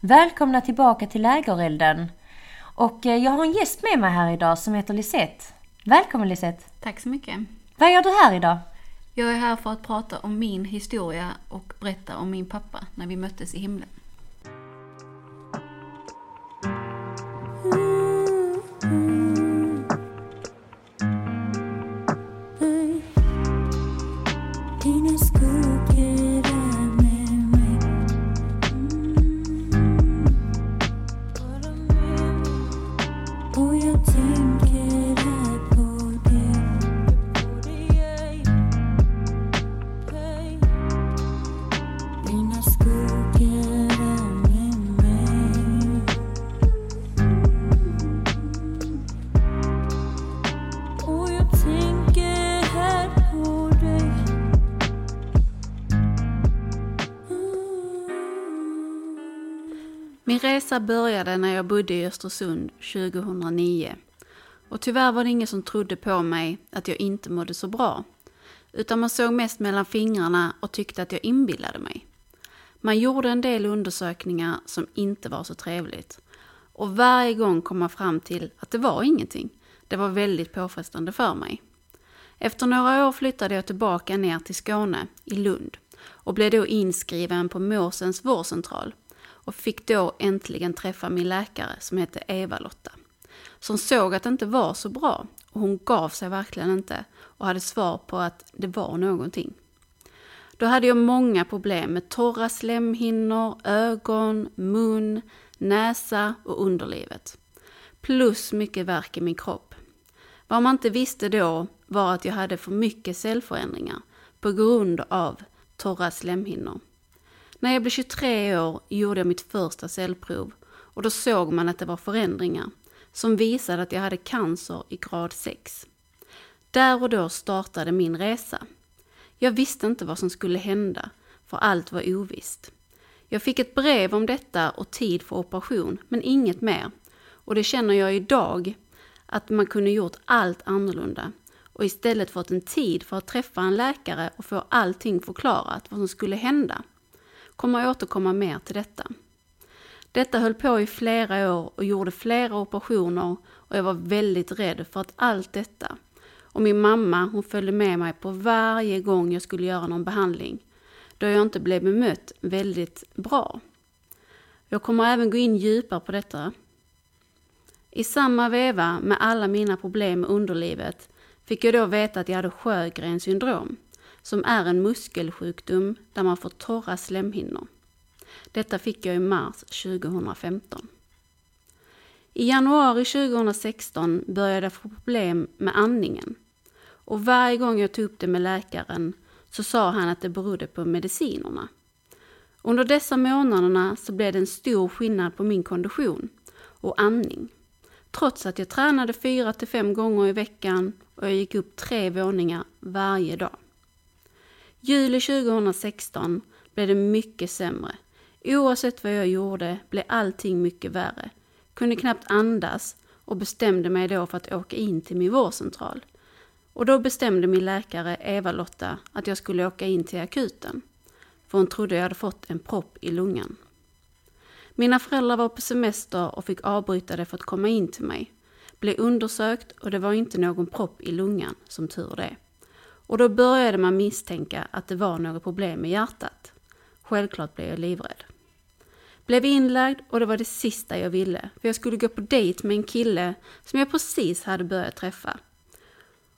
Välkomna tillbaka till Lägerelden. Och eh, jag har en gäst med mig här idag som heter Lisette. Välkommen Lisette. Tack så mycket. Vad gör du här idag? Jag är här för att prata om min historia och berätta om min pappa när vi möttes i himlen. Min började när jag bodde i Östersund 2009. Och tyvärr var det ingen som trodde på mig att jag inte mådde så bra. Utan man såg mest mellan fingrarna och tyckte att jag inbillade mig. Man gjorde en del undersökningar som inte var så trevligt. Och varje gång kom man fram till att det var ingenting. Det var väldigt påfrestande för mig. Efter några år flyttade jag tillbaka ner till Skåne, i Lund, och blev då inskriven på Måsens vårdcentral och fick då äntligen träffa min läkare som hette Eva-Lotta. Som såg att det inte var så bra och hon gav sig verkligen inte och hade svar på att det var någonting. Då hade jag många problem med torra slemhinnor, ögon, mun, näsa och underlivet. Plus mycket värk i min kropp. Vad man inte visste då var att jag hade för mycket cellförändringar på grund av torra slemhinnor. När jag blev 23 år gjorde jag mitt första cellprov och då såg man att det var förändringar som visade att jag hade cancer i grad 6. Där och då startade min resa. Jag visste inte vad som skulle hända, för allt var ovisst. Jag fick ett brev om detta och tid för operation, men inget mer. Och det känner jag idag, att man kunde gjort allt annorlunda och istället fått en tid för att träffa en läkare och få allting förklarat vad som skulle hända. Kommer jag återkomma mer till detta. Detta höll på i flera år och gjorde flera operationer och jag var väldigt rädd för att allt detta och min mamma hon följde med mig på varje gång jag skulle göra någon behandling då jag inte blev bemött väldigt bra. Jag kommer även gå in djupare på detta. I samma veva med alla mina problem med underlivet fick jag då veta att jag hade Sjögrens syndrom som är en muskelsjukdom där man får torra slemhinnor. Detta fick jag i mars 2015. I januari 2016 började jag få problem med andningen. Och varje gång jag tog upp det med läkaren så sa han att det berodde på medicinerna. Under dessa månaderna så blev det en stor skillnad på min kondition och andning. Trots att jag tränade fyra till fem gånger i veckan och jag gick upp tre våningar varje dag. Juli 2016 blev det mycket sämre. Oavsett vad jag gjorde blev allting mycket värre. Kunde knappt andas och bestämde mig då för att åka in till min vårdcentral. Och då bestämde min läkare Eva-Lotta att jag skulle åka in till akuten. För hon trodde jag hade fått en propp i lungan. Mina föräldrar var på semester och fick avbryta det för att komma in till mig. Blev undersökt och det var inte någon propp i lungan, som tur det. Och då började man misstänka att det var något problem med hjärtat. Självklart blev jag livrädd. Blev inlagd och det var det sista jag ville, för jag skulle gå på dejt med en kille som jag precis hade börjat träffa.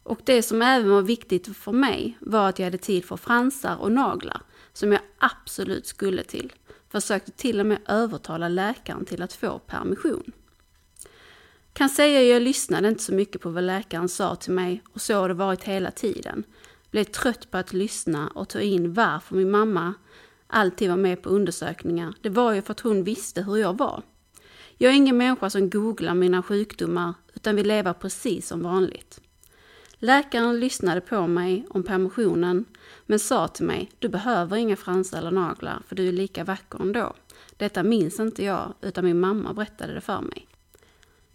Och det som även var viktigt för mig var att jag hade tid för fransar och naglar, som jag absolut skulle till. Försökte till och med övertala läkaren till att få permission. Kan säga jag lyssnade inte så mycket på vad läkaren sa till mig och så har det varit hela tiden. Blev trött på att lyssna och ta in varför min mamma alltid var med på undersökningar. Det var ju för att hon visste hur jag var. Jag är ingen människa som googlar mina sjukdomar utan vill leva precis som vanligt. Läkaren lyssnade på mig om permissionen men sa till mig, du behöver inga fransar eller naglar för du är lika vacker ändå. Detta minns inte jag utan min mamma berättade det för mig.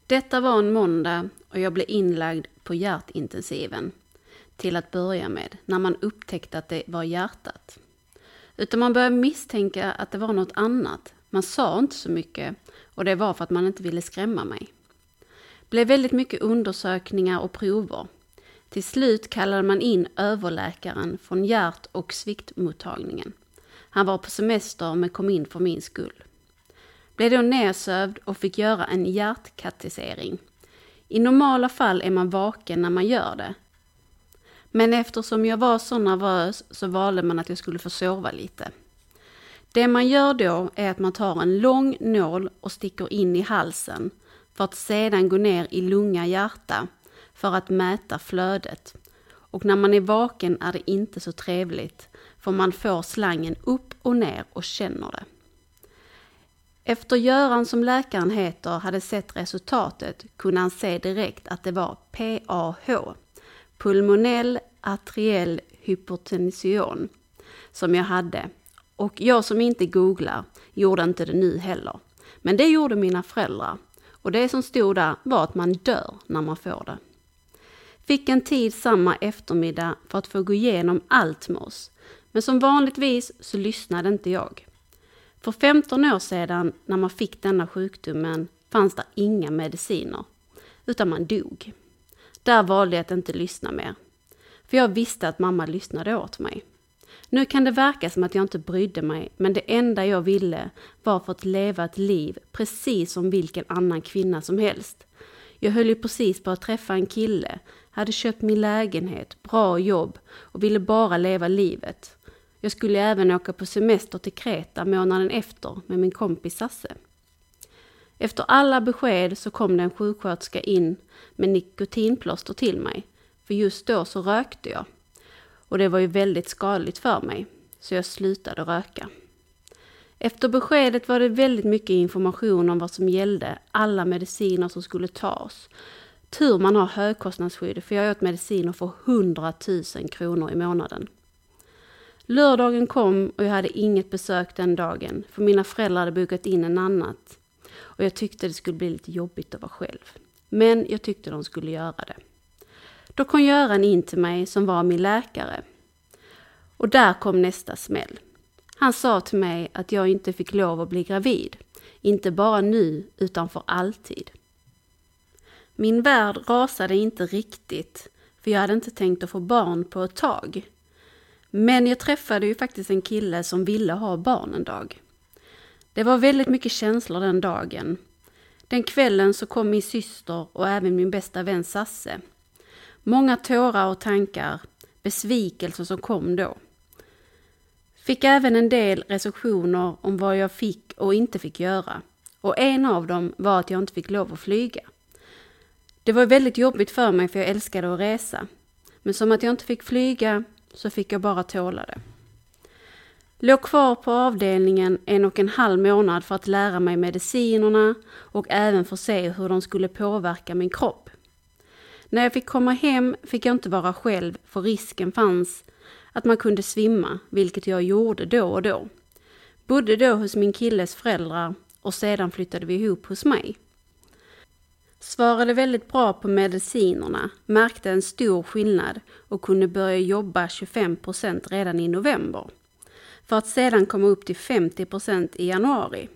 Detta var en måndag och jag blev inlagd på hjärtintensiven till att börja med när man upptäckte att det var hjärtat. Utan man började misstänka att det var något annat. Man sa inte så mycket och det var för att man inte ville skrämma mig. Det Blev väldigt mycket undersökningar och prover. Till slut kallade man in överläkaren från hjärt och sviktmottagningen. Han var på semester men kom in för min skull. Blev då nedsövd och fick göra en hjärtkatetisering. I normala fall är man vaken när man gör det. Men eftersom jag var så nervös så valde man att jag skulle få sova lite. Det man gör då är att man tar en lång nål och sticker in i halsen för att sedan gå ner i lunga hjärta för att mäta flödet. Och när man är vaken är det inte så trevligt för man får slangen upp och ner och känner det. Efter Göran som läkaren heter hade sett resultatet kunde han se direkt att det var PAH, pulmonell arteriell hypotension som jag hade. Och jag som inte googlar gjorde inte det nu heller. Men det gjorde mina föräldrar. Och det som stod där var att man dör när man får det. Fick en tid samma eftermiddag för att få gå igenom allt med oss. Men som vanligtvis så lyssnade inte jag. För 15 år sedan när man fick denna sjukdomen fanns det inga mediciner, utan man dog. Där valde jag att inte lyssna mer. För jag visste att mamma lyssnade åt mig. Nu kan det verka som att jag inte brydde mig, men det enda jag ville var för att leva ett liv precis som vilken annan kvinna som helst. Jag höll ju precis på att träffa en kille, hade köpt min lägenhet, bra jobb och ville bara leva livet. Jag skulle även åka på semester till Kreta månaden efter med min kompis Sasse. Efter alla besked så kom det en sjuksköterska in med nikotinplåster till mig, för just då så rökte jag. Och det var ju väldigt skadligt för mig, så jag slutade röka. Efter beskedet var det väldigt mycket information om vad som gällde, alla mediciner som skulle tas. Tur man har högkostnadsskydd, för jag åt mediciner för 100 000 kronor i månaden. Lördagen kom och jag hade inget besök den dagen, för mina föräldrar hade bokat in en annat. Och jag tyckte det skulle bli lite jobbigt att vara själv. Men jag tyckte de skulle göra det. Då kom Göran in till mig som var min läkare. Och där kom nästa smäll. Han sa till mig att jag inte fick lov att bli gravid. Inte bara nu, utan för alltid. Min värld rasade inte riktigt, för jag hade inte tänkt att få barn på ett tag. Men jag träffade ju faktiskt en kille som ville ha barn en dag. Det var väldigt mycket känslor den dagen. Den kvällen så kom min syster och även min bästa vän Sasse. Många tårar och tankar, besvikelser som kom då. Fick även en del recensioner om vad jag fick och inte fick göra. Och en av dem var att jag inte fick lov att flyga. Det var väldigt jobbigt för mig för jag älskade att resa. Men som att jag inte fick flyga så fick jag bara tåla det. Låg kvar på avdelningen en och en halv månad för att lära mig medicinerna och även få se hur de skulle påverka min kropp. När jag fick komma hem fick jag inte vara själv för risken fanns att man kunde svimma, vilket jag gjorde då och då. Bodde då hos min killes föräldrar och sedan flyttade vi ihop hos mig. Svarade väldigt bra på medicinerna, märkte en stor skillnad och kunde börja jobba 25% redan i november. För att sedan komma upp till 50% i januari.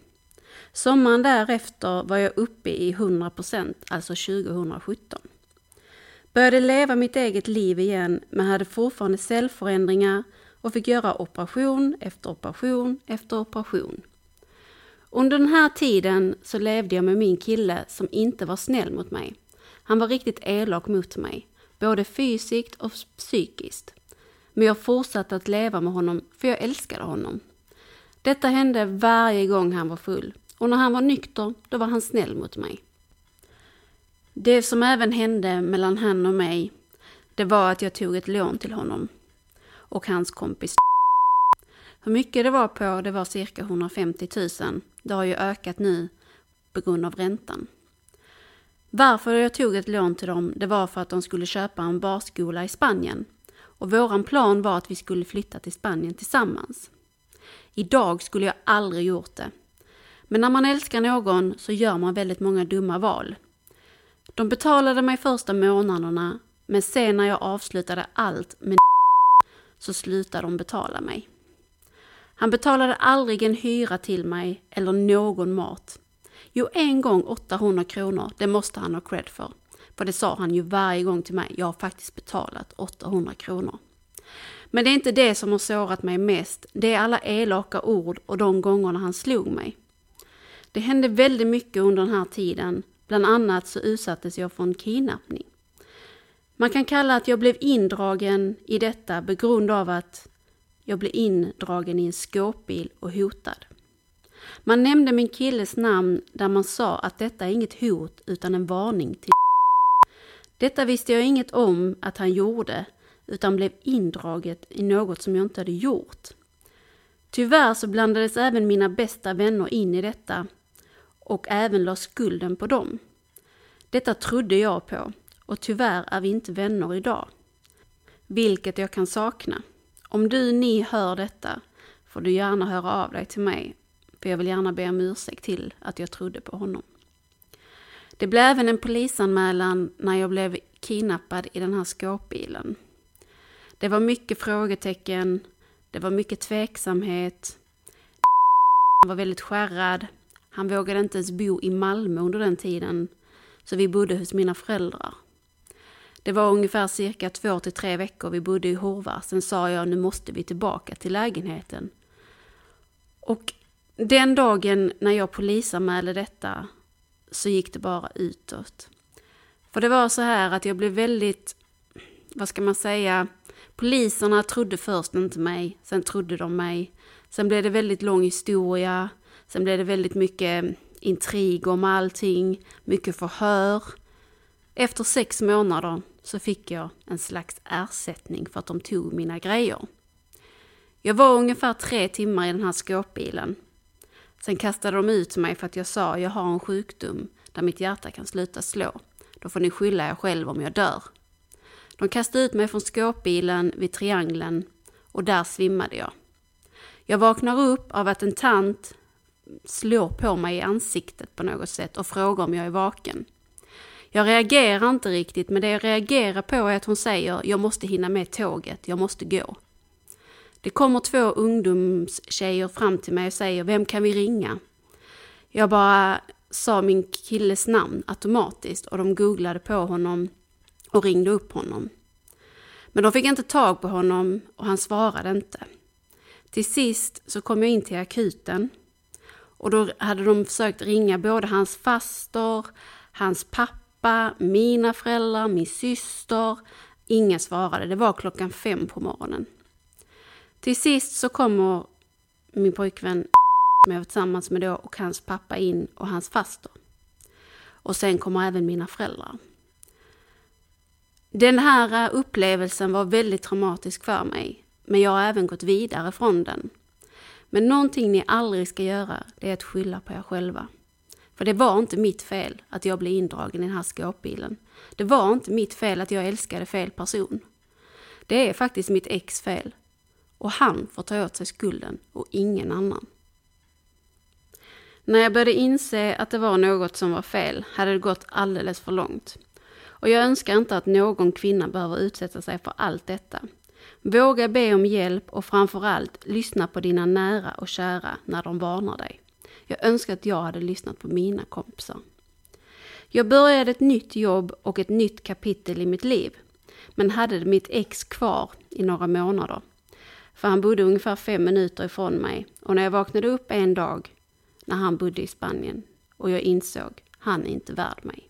Sommaren därefter var jag uppe i 100 alltså 2017. Började leva mitt eget liv igen men hade fortfarande cellförändringar och fick göra operation efter operation efter operation. Under den här tiden så levde jag med min kille som inte var snäll mot mig. Han var riktigt elak mot mig, både fysiskt och psykiskt. Men jag fortsatte att leva med honom för jag älskade honom. Detta hände varje gång han var full och när han var nykter, då var han snäll mot mig. Det som även hände mellan han och mig, det var att jag tog ett lån till honom och hans kompis hur mycket det var på, det var cirka 150 000. Det har ju ökat nu på grund av räntan. Varför jag tog ett lån till dem, det var för att de skulle köpa en barskola i Spanien. Och våran plan var att vi skulle flytta till Spanien tillsammans. Idag skulle jag aldrig gjort det. Men när man älskar någon så gör man väldigt många dumma val. De betalade mig första månaderna, men sen när jag avslutade allt med så slutade de betala mig. Han betalade aldrig en hyra till mig eller någon mat. Jo, en gång 800 kronor, det måste han ha cred för. För det sa han ju varje gång till mig, jag har faktiskt betalat 800 kronor. Men det är inte det som har sårat mig mest, det är alla elaka ord och de gångerna han slog mig. Det hände väldigt mycket under den här tiden, bland annat så utsattes jag för en kidnappning. Man kan kalla att jag blev indragen i detta på grund av att jag blev indragen i en skåpbil och hotad. Man nämnde min killes namn där man sa att detta är inget hot utan en varning till detta visste jag inget om att han gjorde utan blev indraget i något som jag inte hade gjort. Tyvärr så blandades även mina bästa vänner in i detta och även la skulden på dem. Detta trodde jag på och tyvärr är vi inte vänner idag. Vilket jag kan sakna. Om du, ni hör detta får du gärna höra av dig till mig för jag vill gärna be om ursäkt till att jag trodde på honom. Det blev även en polisanmälan när jag blev kidnappad i den här skåpbilen. Det var mycket frågetecken, det var mycket tveksamhet. Han var väldigt skärrad. Han vågade inte ens bo i Malmö under den tiden, så vi bodde hos mina föräldrar. Det var ungefär cirka två till tre veckor vi bodde i Horva. Sen sa jag nu måste vi tillbaka till lägenheten. Och den dagen när jag polisanmälde detta så gick det bara utåt. För det var så här att jag blev väldigt, vad ska man säga, poliserna trodde först inte mig, sen trodde de mig. Sen blev det väldigt lång historia, sen blev det väldigt mycket intrig om allting, mycket förhör. Efter sex månader så fick jag en slags ersättning för att de tog mina grejer. Jag var ungefär tre timmar i den här skåpbilen. Sen kastade de ut mig för att jag sa jag har en sjukdom där mitt hjärta kan sluta slå. Då får ni skylla er själv om jag dör. De kastade ut mig från skåpbilen vid triangeln och där svimmade jag. Jag vaknar upp av att en tant slår på mig i ansiktet på något sätt och frågar om jag är vaken. Jag reagerar inte riktigt, men det jag reagerar på är att hon säger jag måste hinna med tåget, jag måste gå. Det kommer två ungdomstjejer fram till mig och säger vem kan vi ringa? Jag bara sa min killes namn automatiskt och de googlade på honom och ringde upp honom. Men de fick inte tag på honom och han svarade inte. Till sist så kom jag in till akuten och då hade de försökt ringa både hans faster, hans pappa, mina föräldrar, min syster. Ingen svarade. Det var klockan fem på morgonen. Till sist så kommer min pojkvän som jag var tillsammans med då och hans pappa in och hans faster. Och sen kommer även mina föräldrar. Den här upplevelsen var väldigt traumatisk för mig, men jag har även gått vidare från den. Men någonting ni aldrig ska göra, det är att skylla på er själva. För det var inte mitt fel att jag blev indragen i den här skåpbilen. Det var inte mitt fel att jag älskade fel person. Det är faktiskt mitt ex fel. Och han får ta åt sig skulden och ingen annan. När jag började inse att det var något som var fel hade det gått alldeles för långt. Och jag önskar inte att någon kvinna behöver utsätta sig för allt detta. Våga be om hjälp och framförallt lyssna på dina nära och kära när de varnar dig. Jag önskar att jag hade lyssnat på mina kompisar. Jag började ett nytt jobb och ett nytt kapitel i mitt liv. Men hade mitt ex kvar i några månader. För han bodde ungefär fem minuter ifrån mig. Och när jag vaknade upp en dag när han bodde i Spanien och jag insåg, han är inte värd mig.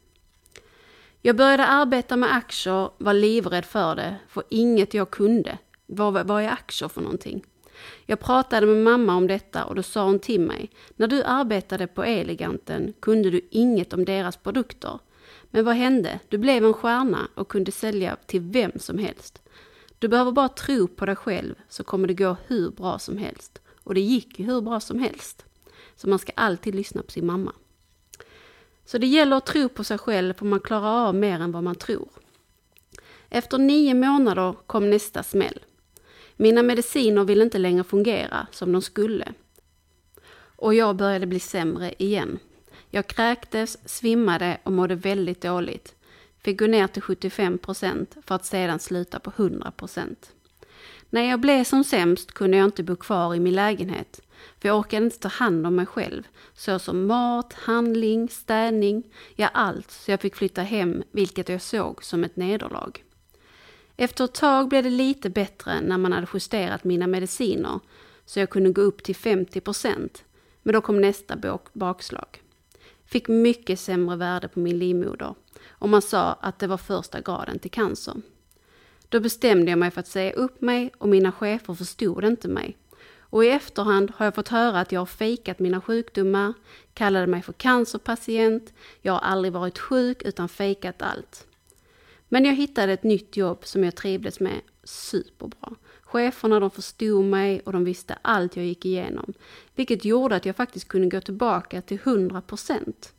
Jag började arbeta med aktier, var livrädd för det, för inget jag kunde. Vad, vad är aktier för någonting? Jag pratade med mamma om detta och då sa hon till mig, när du arbetade på Eleganten kunde du inget om deras produkter. Men vad hände? Du blev en stjärna och kunde sälja till vem som helst. Du behöver bara tro på dig själv så kommer det gå hur bra som helst. Och det gick ju hur bra som helst. Så man ska alltid lyssna på sin mamma. Så det gäller att tro på sig själv för man klarar av mer än vad man tror. Efter nio månader kom nästa smäll. Mina mediciner ville inte längre fungera som de skulle. Och jag började bli sämre igen. Jag kräktes, svimmade och mådde väldigt dåligt. Fick gå ner till 75 procent för att sedan sluta på 100 procent. När jag blev som sämst kunde jag inte bo kvar i min lägenhet. För jag orkade inte ta hand om mig själv. Så som mat, handling, städning, ja allt. Så jag fick flytta hem, vilket jag såg som ett nederlag. Efter ett tag blev det lite bättre när man hade justerat mina mediciner. Så jag kunde gå upp till 50 procent. Men då kom nästa bakslag. Fick mycket sämre värde på min livmoder. Och man sa att det var första graden till cancer. Då bestämde jag mig för att säga upp mig och mina chefer förstod inte mig. Och i efterhand har jag fått höra att jag har fejkat mina sjukdomar, kallade mig för cancerpatient, jag har aldrig varit sjuk utan fejkat allt. Men jag hittade ett nytt jobb som jag trivdes med superbra. Cheferna de förstod mig och de visste allt jag gick igenom, vilket gjorde att jag faktiskt kunde gå tillbaka till 100 procent.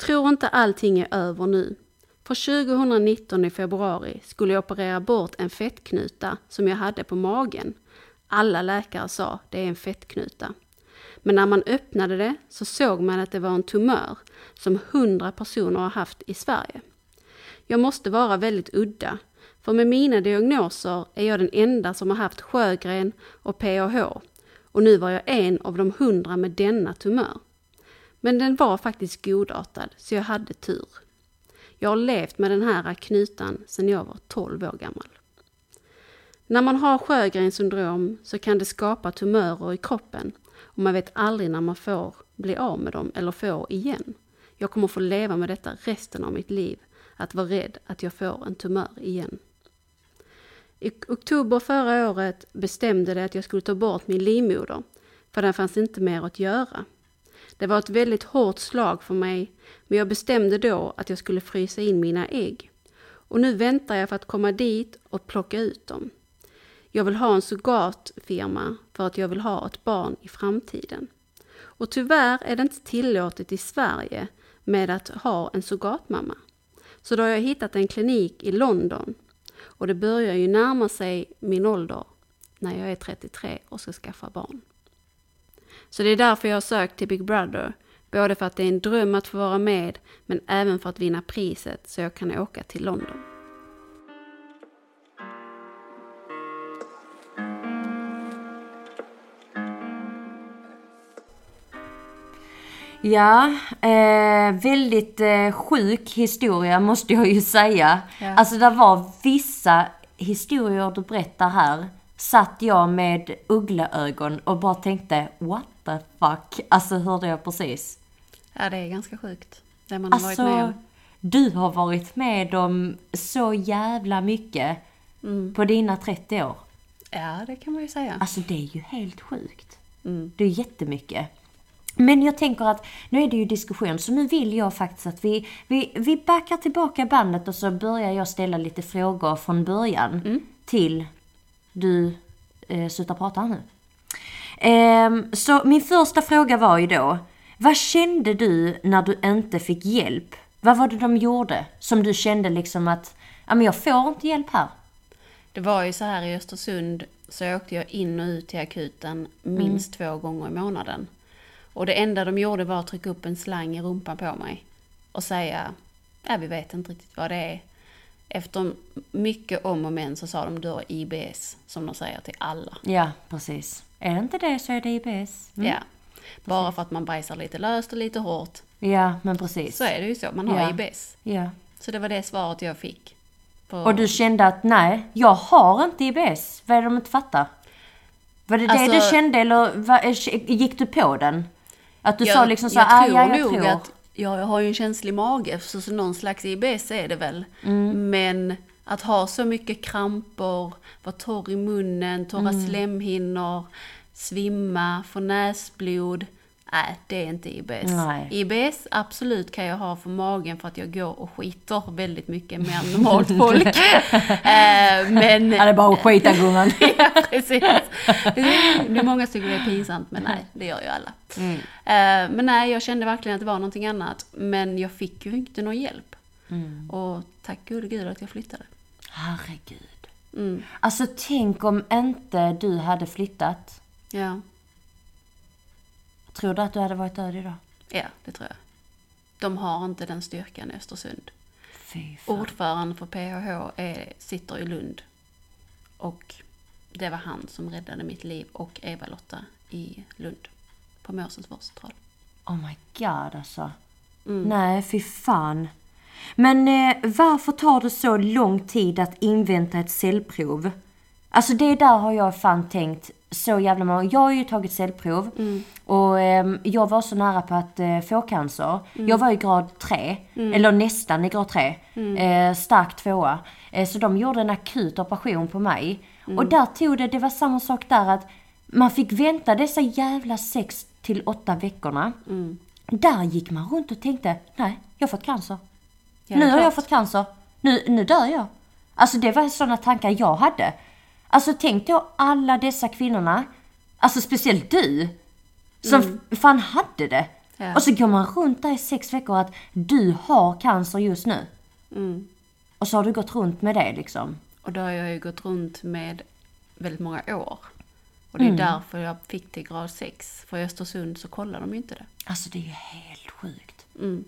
Tror inte allting är över nu. För 2019 i februari skulle jag operera bort en fettknuta som jag hade på magen. Alla läkare sa det är en fettknuta. Men när man öppnade det så såg man att det var en tumör som 100 personer har haft i Sverige. Jag måste vara väldigt udda, för med mina diagnoser är jag den enda som har haft Sjögren och PAH och nu var jag en av de hundra med denna tumör. Men den var faktiskt godartad, så jag hade tur. Jag har levt med den här knutan sedan jag var 12 år gammal. När man har Sjögrens syndrom så kan det skapa tumörer i kroppen och man vet aldrig när man får bli av med dem eller får igen. Jag kommer få leva med detta resten av mitt liv, att vara rädd att jag får en tumör igen. I oktober förra året bestämde det att jag skulle ta bort min livmoder, för den fanns inte mer att göra. Det var ett väldigt hårt slag för mig, men jag bestämde då att jag skulle frysa in mina ägg. Och nu väntar jag för att komma dit och plocka ut dem. Jag vill ha en surrogatfirma för att jag vill ha ett barn i framtiden. Och tyvärr är det inte tillåtet i Sverige med att ha en surrogatmamma. Så då har jag hittat en klinik i London. Och det börjar ju närma sig min ålder när jag är 33 och ska skaffa barn. Så det är därför jag har sökt till Big Brother. Både för att det är en dröm att få vara med, men även för att vinna priset så jag kan åka till London. Ja, eh, väldigt eh, sjuk historia måste jag ju säga. Ja. Alltså det var vissa historier du berättar här. Satt jag med uggleögon och bara tänkte what the fuck. Alltså hörde jag precis. Ja, det är ganska sjukt. Det man har varit med Alltså, om. du har varit med om så jävla mycket Mm. på dina 30 år. Ja, det kan man ju säga. Alltså det är ju helt sjukt. Mm. Det är jättemycket. Men jag tänker att nu är det ju diskussion så nu vill jag faktiskt att vi, vi, vi backar tillbaka bandet och så börjar jag ställa lite frågor från början till du eh, slutar prata nu. Ehm, så min första fråga var ju då, vad kände du när du inte fick hjälp? Vad var det de gjorde som du kände liksom att, ja men jag får inte hjälp här? Det var ju så här i Östersund så åkte jag in och ut till akuten minst två gånger i månaden. Och det enda de gjorde var att trycka upp en slang i rumpan på mig och säga, ja vi vet inte riktigt vad det är. Efter mycket om och men så sa de, du har IBS, som de säger till alla. Ja, precis. Är det inte det så är det IBS. Mm. Ja. Bara för att man bajsar lite löst och lite hårt, Ja, men precis. så är det ju så, man har Ja. IBS. Ja. Så det var det svaret jag fick. På, Och du kände att nej, jag har inte IBS. Vad är det de inte fattar? Var det det Alltså- du kände eller vad, gick du på den? Att du jag, sa liksom så jag ah, tror ja, jag nog tror. att ja, jag har ju en känslig mage, så, så någon slags IBS är det väl. Mm. Men att ha så mycket kramper, vara torr i munnen, torra Mm. slemhinnor, svimma, få näsblod. Nej, det är inte IBS. Nej. IBS, absolut kan jag ha för magen för att jag går och skiter väldigt mycket mer än normalt folk. eh, men Ja, det är bara att skita gumman. ja, precis. Det är, många som tycker det är pinsamt, men nej, det gör ju alla. Eh, men nej, jag kände verkligen att det var någonting annat. Men jag fick ju inte någon hjälp. Och tack gode gud att jag flyttade. Herregud. Mm, Alltså tänk om inte du hade flyttat. ja, Tror du att du hade varit död idag? ja, det tror jag. De har inte den styrkan i Östersund. Fy fan. Ordföranden för PHH är, sitter i Lund. Och det var han som räddade mitt liv och Eva-Lotta i Lund. På Måsens vårdcentral. Oh my god alltså. Nej, fy fan. Men eh, varför tar det så lång tid att invänta ett cellprov? Alltså det där har jag fan tänkt så jävla många Jag har ju tagit cellprov och ehm, jag var så nära på att eh, få cancer. Jag var i grad 3, eller nästan i grad 3. Eh, stark tvåa. Eh, så de gjorde en akut operation på mig. Och där tog det, det var samma sak där att man fick vänta dessa jävla 6 till 8 veckorna. Där gick man runt och tänkte, nej, jag har fått cancer. Ja, nu har jag fått cancer. Nu, nu dör jag. Alltså det var sådana tankar jag hade. Alltså tänk då alla dessa kvinnorna, alltså speciellt du, som f- fan hade det. Ja. Och så går man runt där i sex veckor att du har cancer just nu. Mm. Och så har du gått runt med det liksom. Och då har jag ju gått runt med väldigt många år. Och det är därför jag fick till grad 6. För i Östersund så kollar de ju inte det. Alltså det är ju helt sjukt. Mm.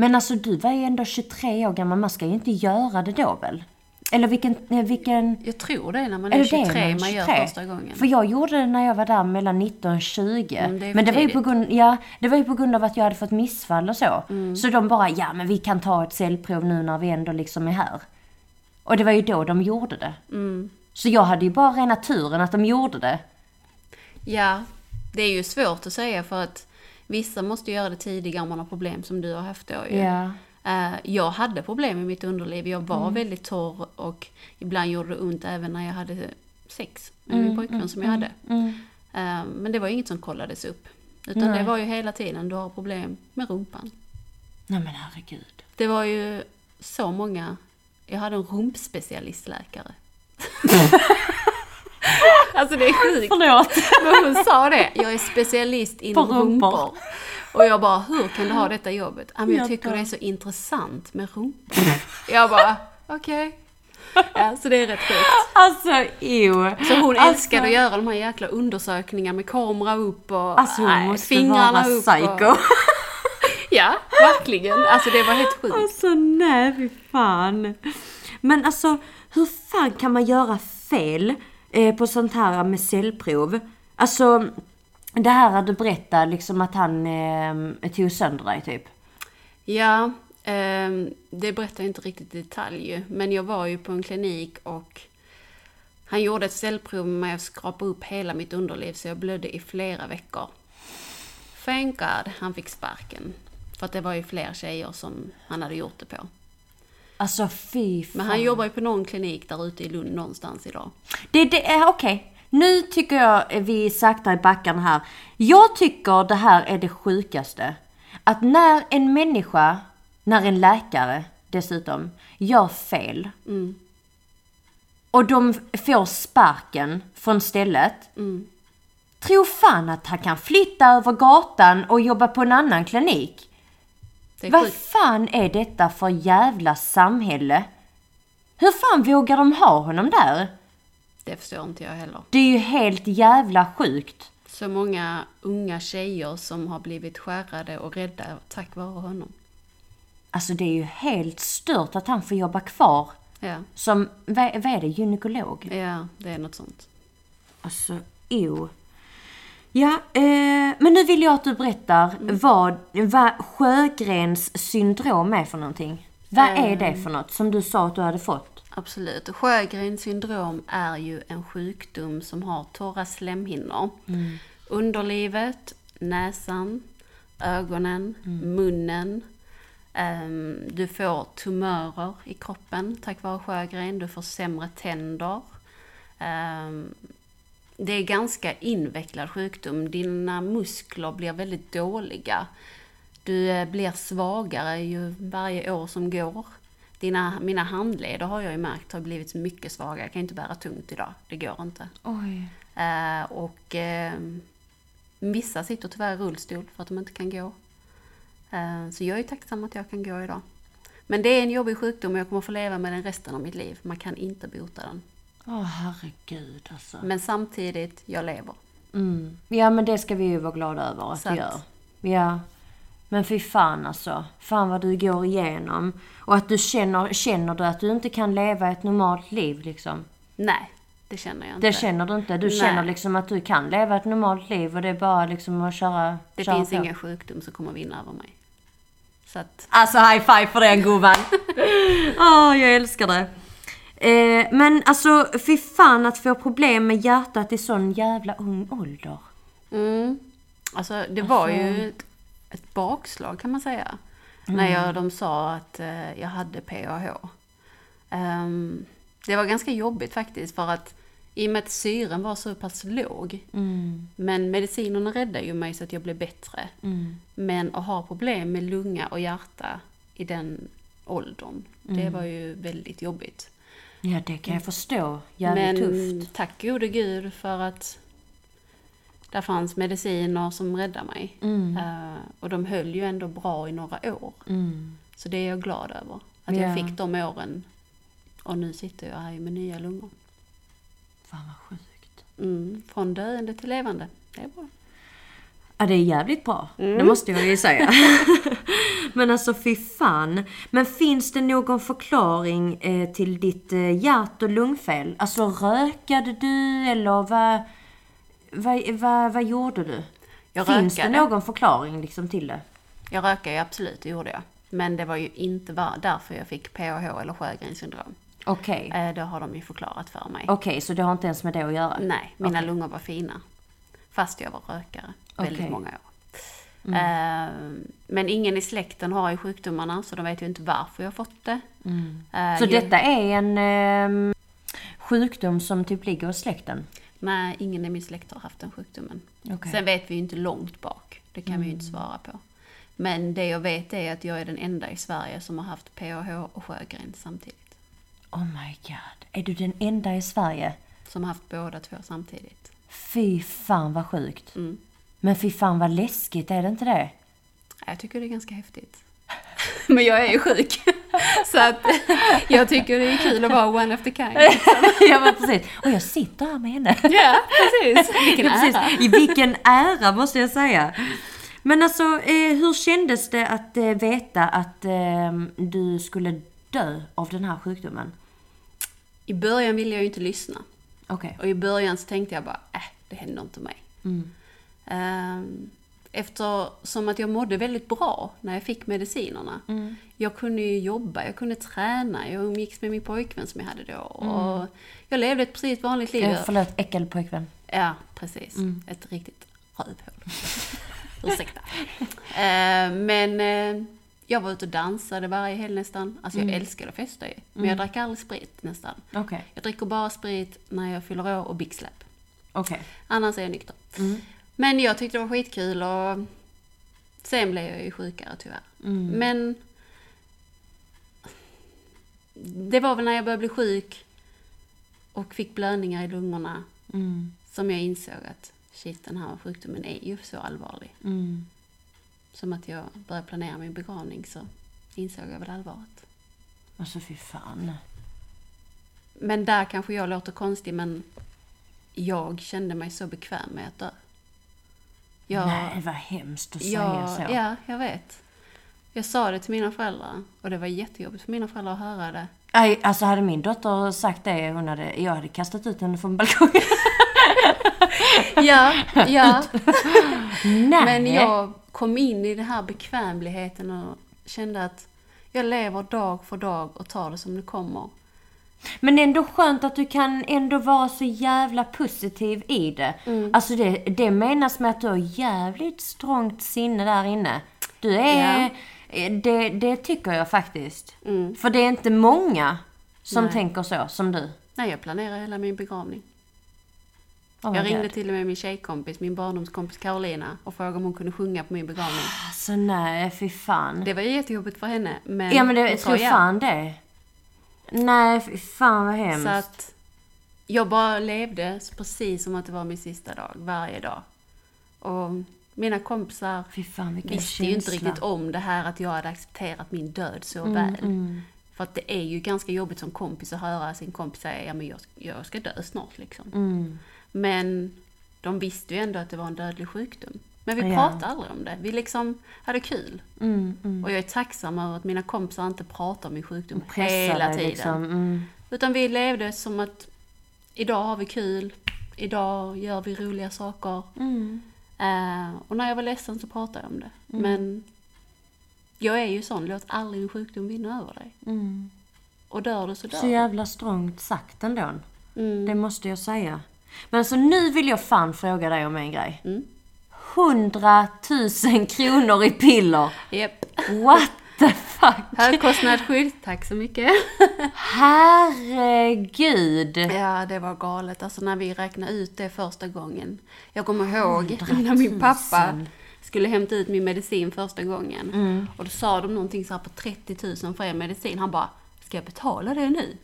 Men alltså du var ju ändå 23 år gammal, man ska ju inte göra det då väl? Eller vilken, eh, vilken Jag tror det är när man Är är det det 23 man man gör 23? första gången. För jag gjorde det när jag var där mellan 19 och 20. Mm, det men det var, ju på grund, ja, det var ju på grund av att jag hade fått missfall och så. Mm. Så de bara, ja men vi kan ta ett cellprov nu när vi ändå liksom är här. Och det var ju då de gjorde det. Mm. Så jag hade ju bara rena turen att de gjorde det. Ja, det är ju svårt att säga för att vissa måste göra det tidigare om man har problem som du har haft då ju. Eh, jag hade problem i mitt underliv. Jag Mm. var väldigt torr och ibland gjorde det ont även när jag hade sex med Mm, min pojkvän som jag hade. Eh, men det var inget som kollades upp. Utan Nej. det var ju hela tiden, du har problem med rumpan. Nej men herregud. Det var ju så många, jag hade en rumpspecialistläkare. alltså det är sjukt. Förlåt. Men hon sa det, jag är specialist inom rumpor. Och jag bara, hur kan du ha detta jobbet? Ja, men jag tycker det är så intressant med rumpor. Jag bara, okej. Ja, så det är rätt sjukt. Alltså ew. Så hon Alltså- älskade att göra de här jäkla undersökningarna med kamera upp och Alltså hon nej, måste fingrarna vara upp. psycho. Och, ja, verkligen. Alltså det var helt sjukt. Alltså nej fy fan. Men alltså hur fan kan man göra fel eh, på sånt här med cellprov? Alltså det här att du berättar liksom att han eh, tog sönder dig typ. Ja, eh, det berättar jag inte riktigt i detalj ju. Men jag var ju på en klinik och han gjorde ett cellprov med att skrapa upp hela mitt underliv så jag blödde i flera veckor. Thank God han fick sparken. För att det var ju fler tjejer som han hade gjort det på. Alltså fy fan. Men han jobbar ju på någon klinik där ute i Lund någonstans idag. Det, det är okej. Nu tycker jag vi saktar i backarna här. Jag tycker det här är det sjukaste. Att när en människa, när en läkare dessutom, gör fel. Och de får sparken från stället. Tro fan att han kan flytta över gatan och jobba på en annan klinik. Det Vad fan är detta för jävla samhälle? Hur fan vågar de ha honom där? Det förstår inte jag heller. Det är ju helt jävla sjukt. Så många unga tjejer som har blivit skärrade och rädda tack vare honom. Alltså det är ju helt stört att han får jobba kvar Ja, som, vad, vad är det, gynekolog? ja det är något sånt. Alltså, ew. Ja, eh, men nu vill jag att du berättar vad, vad Sjögrens syndrom är för någonting. Vad är det för något som du sa att du hade fått? Absolut. Sjögrens syndrom är ju en sjukdom som har torra slemhinnor. Underlivet, näsan, ögonen, munnen. Ehm, du får tumörer i kroppen tack vare Sjögren. Du får sämre tänder. Ehm, det är ganska invecklad sjukdom. Dina muskler blir väldigt dåliga. Du eh, blir svagare ju varje år som går. Dina, mina handleder har jag ju märkt har blivit mycket svagare. Jag kan inte bära tungt idag. Det går inte. Eh, och eh, vissa sitter tyvärr i rullstol för att de inte kan gå. Eh, så jag är tacksam att jag kan gå idag. Men det är en jobbig sjukdom och jag kommer få leva med den resten av mitt liv. Man kan inte bota den. Åh herregud alltså. Men samtidigt, jag lever. Mm. Ja men det ska vi ju vara glada över att du gör. Ja. Men fy fan alltså. Fan vad du går igenom. Och att du känner, känner du att du inte kan leva ett normalt liv liksom. Nej, det känner jag inte. Det känner du inte. Du Nej. känner liksom att du kan leva ett normalt liv och det är bara liksom att köra det köra finns på. ingen sjukdom som kommer vinna över mig. Så att, Alltså high five för den gumman. Åh, jag älskar det. Eh, men alltså fy fan att få problem med hjärtat i sån jävla ung ålder. mm, alltså det var ju ett, ett bakslag kan man säga. När Mm. jag, de sa att eh, jag hade PAH. Ehm, det var ganska jobbigt faktiskt för att i och med att syren var så pass låg. Mm. Men medicinerna räddade ju mig så att jag blev bättre. Mm. Men att ha problem med lunga och hjärta i den åldern, Mm. det var ju väldigt jobbigt. Ja det kan jag förstå. Jävligt Men tufft. tack gode gud för att där fanns mediciner som räddade mig. Mm. Eh, och de höll ju ändå bra i några år. Mm. Så det är jag glad över. Att Ja. jag fick de åren. Och nu sitter jag här med nya lungor. Fan vad sjukt. Mm, från döende till levande. Det är bra. Ja det är jävligt bra. Mm. Det måste jag ju säga. Men alltså fy fan. Men finns det någon förklaring eh, till ditt eh, hjärt och lungfel? Alltså rökade du eller vad, vad, vad, vad gjorde du? Jag finns rökade. det någon förklaring liksom till det? Jag rökade ju absolut, det gjorde jag. Men det var ju inte va- därför jag fick PAH eller Sjögrens syndrom. Okej. Eh, det har de ju förklarat för mig. Okej, så det har inte ens med det att göra? Nej, mina Okej. lungor var fina. Fast jag var rökare väldigt många år. Eh, men ingen i släkten har ju sjukdomarna så de vet ju inte varför jag fått det. Eh, Så ju- detta är en ehm, sjukdom som typ ligger hos släkten? Nej, ingen i min släkt har haft den sjukdomen. Okej. Sen vet vi ju inte långt bak. Det kan vi ju inte Mm. svara på. Men det jag vet är att jag är den enda i Sverige som har haft PAH och Sjögren samtidigt. Oh my god. Är du den enda i Sverige? Som har haft båda två samtidigt. Fy fan vad sjukt. Mm. Men fy fan vad läskigt, är det inte det? Jag tycker det är ganska häftigt. Men jag är ju sjuk. Så att jag tycker det är kul att vara one of the kind. ja men precis. Och jag sitter här med henne. Ja, precis. Vilken Ja, precis. ära. I vilken ära måste jag säga. Men alltså, eh, hur kändes det att eh, veta att eh, du skulle dö av den här sjukdomen? I början ville jag ju inte lyssna. Okej. Och i början så tänkte jag bara, äh, det händer inte mig. Mm. Ehm, Eftersom att jag mådde väldigt bra när jag fick medicinerna. Mm. Jag kunde ju jobba, jag kunde träna, jag umgicks med min pojkvän som jag hade då. Och jag levde ett precis vanligt liv. Eh, förlåt, äckelpojkvän. Ja, precis. Mm. Ett riktigt rövhål. Ursäkta. Eh, men eh, jag var ute och dansade varje helg nästan. Alltså Mm. jag älskade att festa ju. Men jag drack aldrig sprit nästan. Okej, Jag dricker bara sprit när jag fyller år och Big Slap. okej. Annars är jag nykter. Men jag tyckte det var skitkul och sen blev jag ju sjukare tyvärr. Mm. Men det var väl när jag började bli sjuk och fick blödningar i lungorna Mm. som jag insåg att shit, den här sjukdomen är ju så allvarlig. Mm. Som att jag började planera min begravning så insåg jag väl allvaret. Alltså fy fan. Men där kanske jag låter konstig men jag kände mig så bekväm med att dö. Jag, Nej, vad hemskt att säga jag, så. Ja, jag vet. Jag sa det till mina föräldrar och det var jättejobbigt för mina föräldrar att höra det. Nej, alltså hade min dotter sagt det, hon hade, jag hade kastat ut henne från balkongen. Ja, ja. Nej. Men jag kom in i den här bekvämligheten och kände att jag lever dag för dag och tar det som det kommer. Men ändå skönt att du kan ändå vara så jävla positiv i det. Mm. Alltså det, det menas med att du har jävligt strångt sinne där inne. Du är... Det, det tycker jag faktiskt. Mm. För det är inte många som Nej. tänker så, som du. Nej, jag planerar hela min begravning. Oh jag ringde God. till och med min tjejkompis, min barndomskompis Carolina och frågade om hon kunde sjunga på min begravning. Alltså nej, fy fan. Det var ju jättejobbigt för henne. Men ja men det, hon sa tror ja. fan det. Nej, fy fan vad hemskt. Så att jag bara levde precis som att det var min sista dag, varje dag. Och mina kompisar fan visste känsla. ju inte riktigt om det här att jag hade accepterat min död så väl. Mm. För att det är ju ganska jobbigt som kompis att höra sin kompis säga ja men jag, jag ska dö snart liksom. Mm. Men de visste ju ändå att det var en dödlig sjukdom. Men vi Ja. pratade aldrig om det. Vi liksom hade kul. Mm, mm. Och jag är tacksam över att mina kompisar inte pratar om min sjukdom hela tiden. Liksom. Mm. Utan vi levde som att idag har vi kul, idag gör vi roliga saker. Mm. Eh, och när jag var ledsen så pratade jag om det. Men jag är ju sån, låt aldrig en sjukdom vinna över dig. Mm. Och dör du så dör Så jävla strångt sagt ändå. Mm. Det måste jag säga. Men så nu vill jag fan fråga dig om en grej. Mm. 100 000 kronor i piller. Japp. What the fuck? Högkostnadsskydd, tack så mycket. Herregud. Ja, det var galet. Alltså när vi räknade ut det första gången. Jag kommer ihåg 100 när min pappa 000. skulle hämta ut min medicin första gången. Mm. Och då sa de någonting så här på 30 000 för en medicin. Han bara, ska jag betala det nu?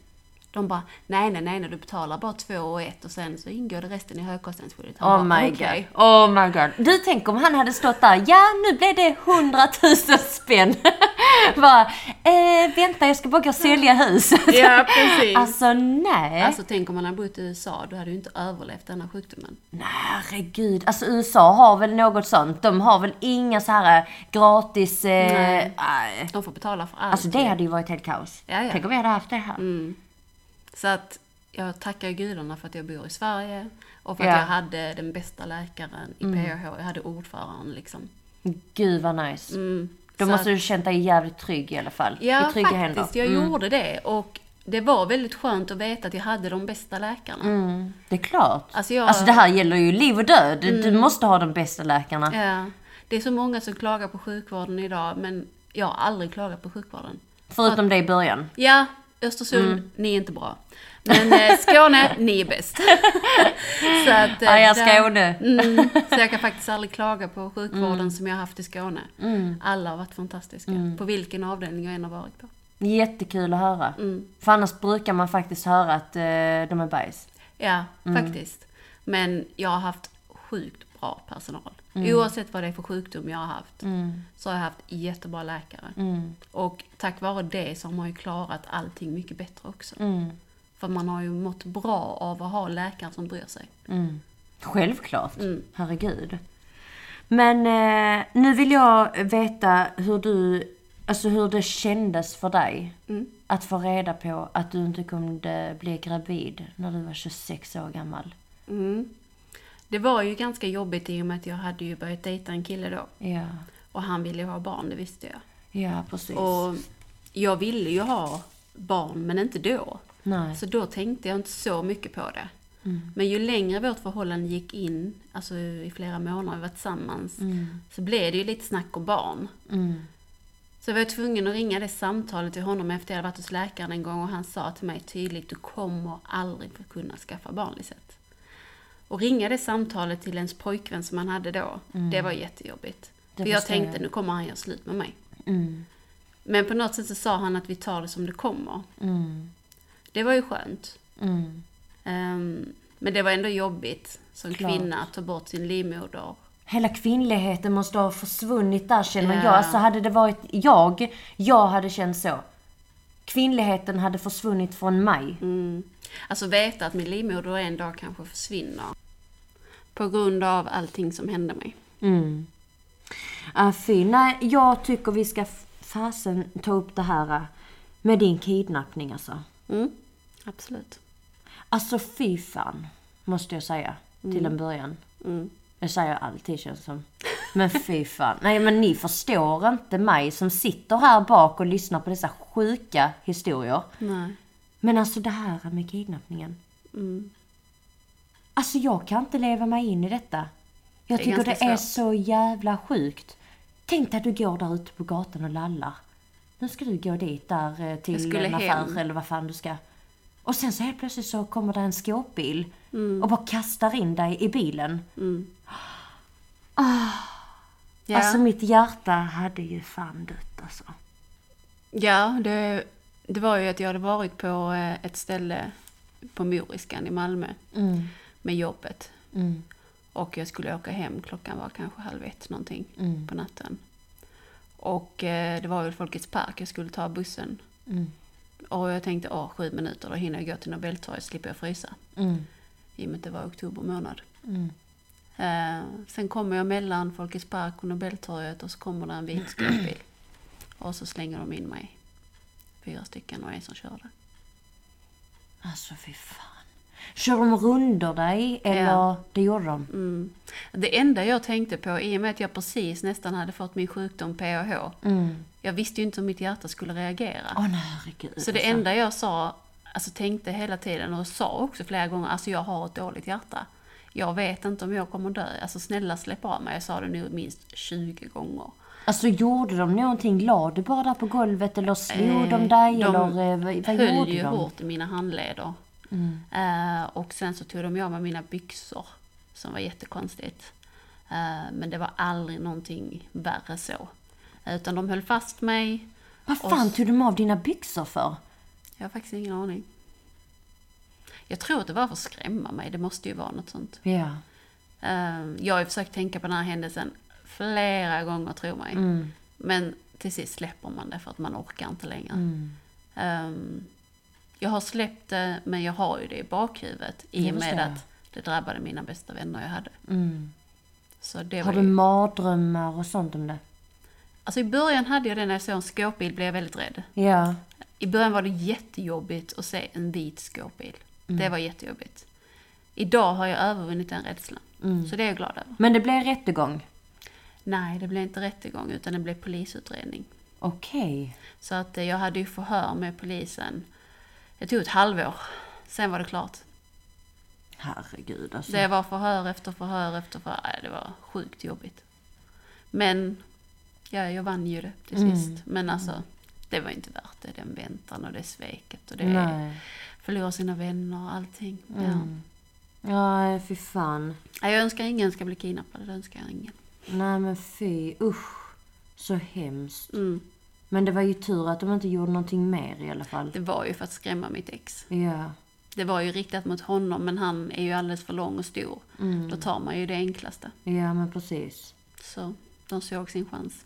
De bara, nej, nej, nej, nej, du betalar bara två och ett och sen så ingår det resten i högkostnadsskyddet. Han Oh bara, my "Okej." god. Oh my god. Du tänk om han hade stått där. Ja, nu blev det 100 000 spänn. Bara, eh, vänta jag ska bara gå och sälja huset. Ja, precis. Alltså nej. Alltså tänk om man hade bott i USA, då hade du inte överlevt denna sjukdomen. Nej, herregud. Alltså USA har väl något sånt. De har väl inga så här eh, gratis... Eh, Nej. nej. De får betala för allt. Alltså det hade ju varit helt kaos. Ja, ja. Tänk om vi hade haft det här. Mm. Så att jag tackar gudarna för att jag bor i Sverige och för att jag hade den bästa läkaren i PH. Jag hade ordföranden liksom. Gud vad nice. Mm. Då måste att- du känt dig jävligt trygg i alla fall. Ja, I trygga faktiskt. händer. Jag Mm. gjorde det. Och det var väldigt skönt att veta att jag hade de bästa läkarna. Mm, det är klart. Alltså jag- Alltså det här gäller ju liv och död. Du måste ha de bästa läkarna. Ja. Det är så många som klagar på sjukvården idag, men jag har aldrig klagat på sjukvården. Förutom det i början. Ja, Östersund, Mm. ni är inte bra. Men eh, Skåne, ni är bäst. så att, eh, Ja, jag där- Skåne. Mm, så jag kan faktiskt aldrig klaga på sjukvården Mm. som jag har haft i Skåne. Alla har varit fantastiska. På vilken avdelning jag än har varit på. Jättekul att höra. Mm. För annars brukar man faktiskt höra att eh, de är bajs. Ja, Mm. faktiskt. Men jag har haft sjukt bra personal. Mm. Oavsett vad det är för sjukdom jag har haft. Så har jag haft jättebra läkare. Mm. Och tack vare det så har man ju klarat allting mycket bättre också. Mm. För man har ju mått bra av att ha läkare som bryr sig. Mm. Självklart. Mm. Herregud. Men eh, nu vill jag veta hur du, alltså hur det kändes för dig Mm. att få reda på att du inte kunde bli gravid när du var 26 år gammal. Mm. Det var ju ganska jobbigt i och med att jag hade ju börjat dejta en kille då. Ja, Och han ville ju ha barn, det visste jag. ja precis. Och jag ville ju ha barn, men inte då. Nej. Så då tänkte jag inte så mycket på det. Mm. Men ju längre vårt förhållande gick in, alltså i flera månader vi var tillsammans, Mm. så blev det ju lite snack om barn. Mm. Så jag var tvungen att ringa det samtalet till honom efter jag hade varit hos läkaren en gång och han sa till mig tydligt, du kommer aldrig kunna skaffa barn Lisette. Och ringa det samtalet till ens pojkvän som han hade då, det var jättejobbigt. Mm. Det För jag tänkte, jag. nu kommer han göra slut med mig. Mm. Men på något sätt så sa han att vi tar det som det kommer. Mm. Det var ju skönt. Mm. Ehm, men det var ändå jobbigt som Klart. kvinna att ta bort sin livmoder. Hela kvinnligheten måste ha försvunnit där känner Ja. jag. Alltså hade det varit jag, jag hade känt så. Kvinnligheten hade försvunnit från mig. Mm. Alltså veta att min livmoder en dag kanske försvinner. På grund av allting som hände mig. Mm. Ah, fy. Nej, jag tycker vi ska fasen ta upp det här ah, med din kidnappning alltså. Mm. Absolut. Alltså fy fan, måste jag säga. Till en början. Mm. Jag säger alltid känns som. Men fy fan. Nej men ni förstår inte mig som sitter här bak och lyssnar på dessa sjuka historier. Nej. Men alltså det här med kidnappningen. Mm. Alltså jag kan inte leva mig in i detta. Jag Det tycker det ganska är svårt. så jävla sjukt. Tänk dig att du går där ute på gatan och lallar. Nu ska du gå dit där eh, till en affär hem. eller vad fan du ska. Och sen så helt plötsligt så kommer det en skåpbil Mm. och bara kastar in dig i bilen. Mm. Ja, Alltså mitt hjärta hade ju fan dött alltså. ja det, det var ju att jag hade varit på eh, ett ställe på Moriskan i Malmö Mm, med jobbet. mm, Och jag skulle åka hem, klockan var kanske halv ett någonting mm, på natten. Och eh, det var ju Folkets Park, jag skulle ta bussen. mm, Och jag tänkte, åh, sju minuter, då hinner jag gå till Nobeltorget, slipper jag frysa. mm, I och med att det var oktober månad. mm. Eh, sen kommer jag mellan Folkets Park och Nobeltorget och så kommer det en vit skåpbil. Och så slänger de in mig. Fyra stycken och en som körde. Alltså fy fan. Kör de runder dig eller? Ja. Det gjorde de? Mm. Det enda jag tänkte på, i och med att jag precis nästan hade fått min sjukdom PAH, Mm. jag visste ju inte hur mitt hjärta skulle reagera. Åh nej herregud. Så det alltså. enda jag sa, alltså tänkte hela tiden och sa också flera gånger, alltså jag har ett dåligt hjärta. Jag vet inte om jag kommer dö. Alltså snälla släpp av mig. Jag sa det nu minst 20 gånger. Alltså gjorde de någonting? La du bara där på golvet eller slog Eh, de dig? de eller eh, vad, vad höll gjorde ju de? Mm. hårt i mina handleder. Eh, och sen så tog de av mig mina byxor. Som var jättekonstigt. Eh, men det var aldrig någonting värre så. Utan de höll fast mig. Vad fan tog de av dina byxor för? Jag har faktiskt ingen aning. Jag tror att det var för att skrämma mig. Det måste ju vara något sånt. Ja. Eh, Jag har ju försökt tänka på den här händelsen flera gånger, tro mig. Mm. Men till sist släpper man det för att man orkar inte längre. Mm. Ehm, jag har släppt det, men jag har ju det i bakhuvudet i och med att det drabbade mina bästa vänner jag hade. Mm. Har du ju... mardrömmar och sånt om det? Alltså i början hade jag det när jag såg en skåpbil blev jag väldigt rädd. Ja. I början var det jättejobbigt att se en vit skåpbil. Mm. Det var jättejobbigt. Idag har jag övervunnit den rädslan. Mm. Så det är jag glad över. Men det blev rättegång? Nej, det blev inte rättegång utan det blev polisutredning. Okej. Så att eh, jag hade ju förhör med polisen. Det tog ett halvår. Sen var det klart. Herregud alltså. Det var förhör efter förhör efter förhör. Det var sjukt jobbigt. Men ja, jag vann ju det till Mm. sist. Men alltså, det var inte värt det. Den väntan och det sveket och det Nej. förlora sina vänner och allting. Ja. Mm. Ja, fy fan. Jag önskar ingen ska bli kidnappad. Det önskar jag ingen. Nej men fy, usch. Så hemskt. Mm. Men det var ju tur att de inte gjorde någonting mer i alla fall. Det var ju för att skrämma mitt ex. Ja. Det var ju riktat mot honom men han är ju alldeles för lång och stor. Mm. Då tar man ju det enklaste. Ja men precis. Så de såg sin chans.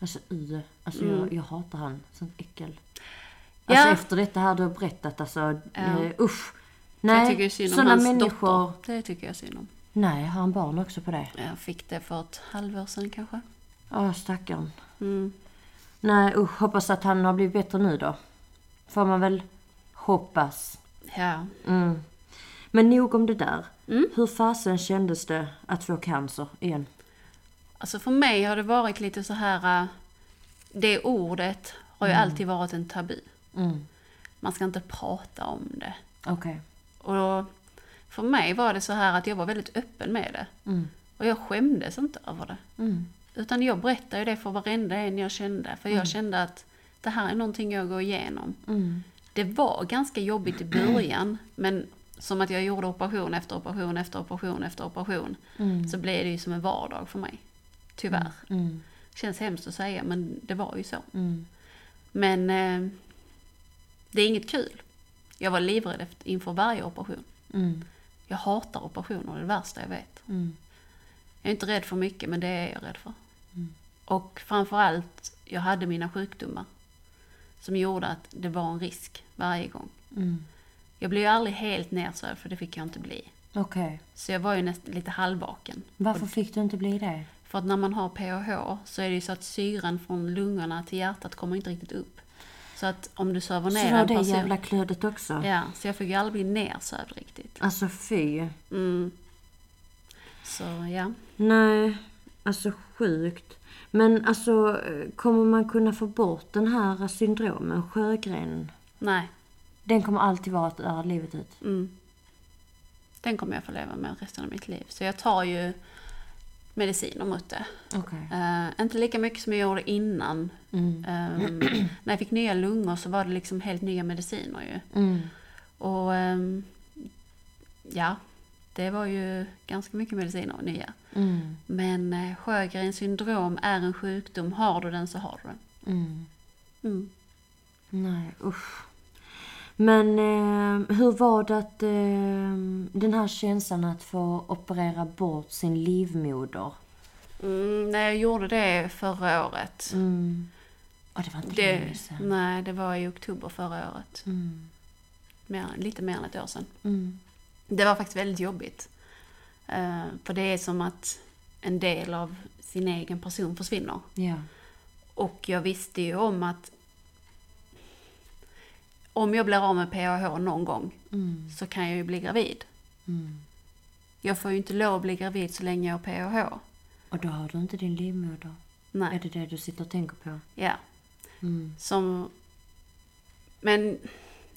Alltså y. Alltså Mm. jag, jag hatar han. Sånt äckel. Ja. Alltså efter detta här du har berättat alltså. Ja. Eh, usch. jag Nej, hans människor. dotter. Det tycker jag synd om. Nej, har han barn också på det? Jag fick det för ett halvår sedan kanske. Ja, stackarn. Mm. Nej usch, hoppas att han har blivit bättre nu då. Får man väl hoppas. Ja. Mm. Men nog om det där. Mm. Hur fasen kändes det att få cancer igen? Alltså för mig har det varit lite så här... äh, Det ordet har ju alltid varit en tabu. Mm. Man ska inte prata om det. Okej. Och för mig var det så här att jag var väldigt öppen med det. Mm. Och jag skämdes inte över det. Mm. Utan jag berättade det för varenda en jag kände. För jag kände att det här är någonting jag går igenom. Mm. Det var ganska jobbigt i början. Men som att jag gjorde operation efter operation efter operation efter operation. Mm. Så blev det ju som en vardag för mig. Tyvärr. Mm. Känns hemskt att säga men det var ju så. Mm. Men eh, det är inget kul. Jag var livrädd inför varje operation. Mm. Jag hatar operationer, det är det värsta jag vet. Mm. Jag är inte rädd för mycket, men det är jag rädd för. Mm. Och framförallt, jag hade mina sjukdomar. Som gjorde att det var en risk varje gång. Mm. Jag blev ju aldrig helt nersövd, för det fick jag inte bli. Okej. Så jag var ju nästan lite halvvaken. Varför fick du inte bli det? För att när man har PAH så är det ju så att syran från lungorna till hjärtat kommer inte riktigt upp. Så att om du söver Så ner var en det person... jävla klödet också? Ja, så jag fick ju aldrig bli nersövd riktigt. Alltså fy. Mm. Så ja. Nej, alltså sjukt. Men alltså, kommer man kunna få bort den här syndromen, Sjögren? Nej. Den kommer alltid vara där livet ut? Mm. Den kommer jag få leva med resten av mitt liv. Så jag tar ju mediciner mot det. Okej. Eh, inte lika mycket som jag gjorde innan. Mm. Ehm, när jag fick nya lungor så var det liksom helt nya mediciner ju. Mm. Och ehm, ja, det var ju ganska mycket mediciner nya. Mm. Men uh, Sjögrens syndrom är en sjukdom. Har du den så har du den. Mm. Mm. Nej, usch. Men eh, hur var det att eh, den här känslan att få operera bort sin livmoder? Mm, när jag gjorde det förra året. Mm. Och det var inte Det, länge sedan. nej, det var i oktober förra året. Mm. Mer, lite mer än ett år sedan. Mm. Det var faktiskt väldigt jobbigt. Eh, för det är som att en del av sin egen person försvinner. Ja. Och jag visste ju om att om jag blir av med PAH någon gång Mm. så kan jag ju bli gravid. Jag får ju inte lov att bli gravid så länge jag har PAH. Och då har du inte din livmoder. Är Nej, det det du sitter och tänker på? ja. Mm. Som... Men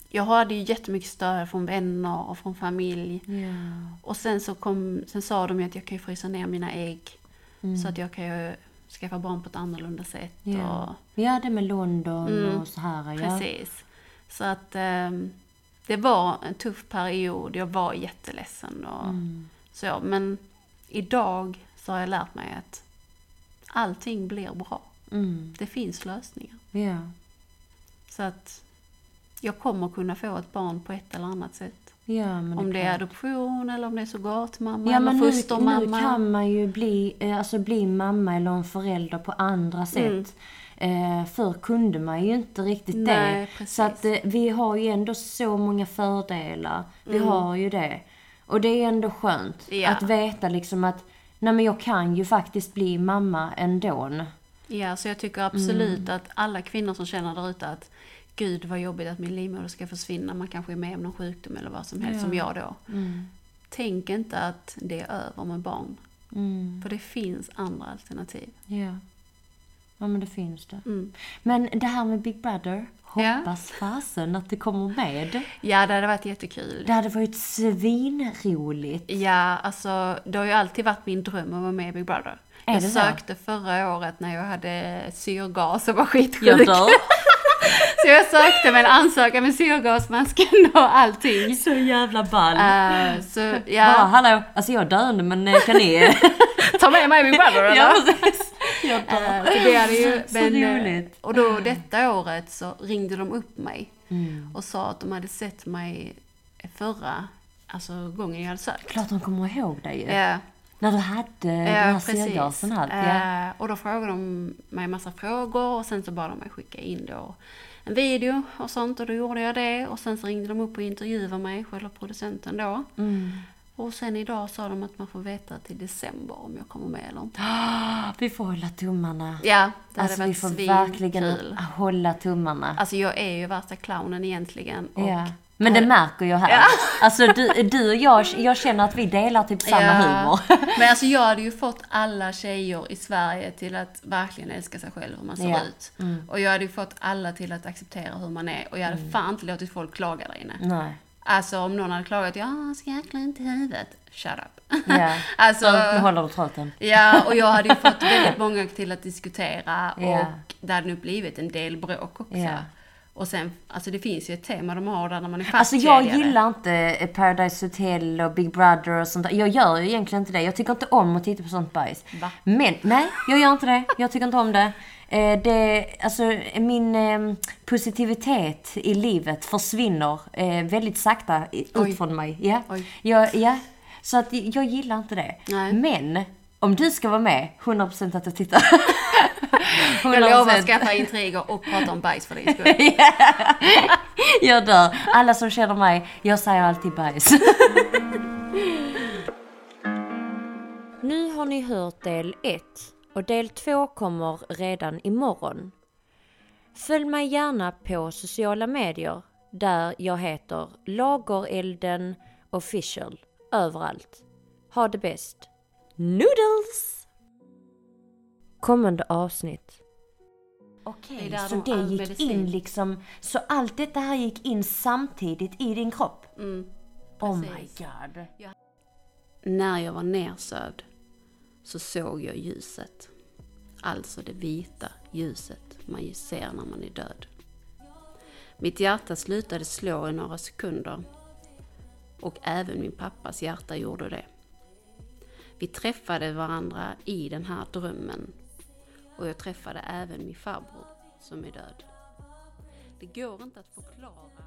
jag hade ju jättemycket stöd från vänner och från familj. Ja. Och sen så kom, sen sa de ju att jag kan ju frysa ner mina ägg. Så att jag kan ju skaffa barn på ett annorlunda sätt. Och, Ja. ja, det med London Mm. och så här. Ja. Precis. Så att ehm, det var en tuff period. Jag var jätteledsen och Mm. så. Men idag så har jag lärt mig att allting blir bra. Mm. Det finns lösningar. Ja. Så att jag kommer kunna få ett barn på ett eller annat sätt. Ja, Om det är klart. adoption eller om det är surrogatmamma Ja, eller men nu, fostermamma. nu kan man ju bli, eh, alltså bli mamma eller en förälder på andra sätt. Eh, förr kunde man ju inte riktigt Mm. Nej, det. precis. Så att eh, vi har ju ändå så många fördelar. Vi har ju det. Och det är ändå skönt Mm. Ja. att veta liksom att nej men jag kan ju faktiskt bli mamma ändå. Ja, så jag tycker absolut Mm. att alla kvinnor som känner där ute att Gud vad jobbigt att min livmoder ska försvinna, man kanske är med om någon sjukdom eller vad som helst, som jag då. Tänk inte att det är över med barn. Mm. För det finns andra alternativ. Ja. Ja men det finns det. Mm. Men det här med Big Brother, Ja. hoppas fasen att det kommer med. Ja, det hade varit jättekul. Det hade varit svinroligt. Ja, alltså det har ju alltid varit min dröm att vara med i Big Brother. Är jag det så? sökte förra året när jag hade syrgas och var skitsjuk. Jag. Så jag sökte med en ansökan med syrgasmasken och allting. Så jävla ball. Eh, så Bara ja, hallå, alltså jag är döende men kan ni... ta med mig i Big Brother eller? ja precis. Jag Eh, dör. så det hade ju, Så men, eh, roligt. Och då detta året så ringde de upp mig Mm. och sa att de hade sett mig förra, alltså gången jag hade sökt. Klart de kommer ihåg dig ju. Ja, När du hade den här syrgasen och allt. Ja. Eh, och då frågade de mig en massa frågor och sen så bad de mig skicka in då en video och sånt och då gjorde jag det och sen så ringde de upp och intervjuade mig, själva producenten då. Mm. Och sen idag sa de att man får veta till december om jag kommer med eller inte. Ah, Vi får hålla tummarna. Ja, det hade Alltså vi varit får svinkul. verkligen hålla tummarna. Alltså jag är ju värsta clownen egentligen. Och Ja. Men det märker jag här. Alltså du, du och jag, jag känner att vi delar typ samma Ja. humor. Men alltså jag hade ju fått alla tjejer i Sverige till att verkligen älska sig själv hur man ser Ja. ut. Och jag hade ju fått alla till att acceptera hur man är. Och jag hade fan inte låtit folk klaga där inne. Nej. Alltså om någon hade klagat, ja han ska jäkla inte i huvudet. Shut up. Ja. alltså, Nu håller du tröten. ja, och jag hade ju fått väldigt många till att diskutera. Ja. Och det hade nog blivit en del bråk också. Ja. Och sen, alltså det finns ju ett tema de har där när man är Alltså fastkedjade. jag gillar inte eh, Paradise Hotel och Big Brother och sånt där. Jag gör ju egentligen inte det. Jag tycker inte om att titta på sånt bajs. Va? Men, nej, jag gör inte det. Jag tycker inte om det. Eh, det alltså min eh, positivitet i livet försvinner eh, väldigt sakta Oj. ut från mig. Ja. Jag, ja. Så att jag gillar inte det. Nej. Men, om du ska vara med, 100% att jag tittar. Jag lovar 100%. att skaffa intriger och prata om bajs för din skull. Jag dör. Alla som känner mig, jag säger alltid bajs. Nu har ni hört del 1 och del 2 kommer redan imorgon. Följ mig gärna på sociala medier där jag heter Lagerelden official överallt. Ha det bäst. Noodles! Kommande avsnitt. Okej, så de det gick medicin. in liksom, så allt detta här gick in samtidigt i din kropp? Mm. Oh my god. När jag var nersövd så såg jag ljuset. Alltså det vita ljuset man ser när man är död. Mitt hjärta slutade slå i några sekunder och även min pappas hjärta gjorde det. Vi träffade varandra i den här drömmen och jag träffade även min farbror som är död. Det går inte att förklara.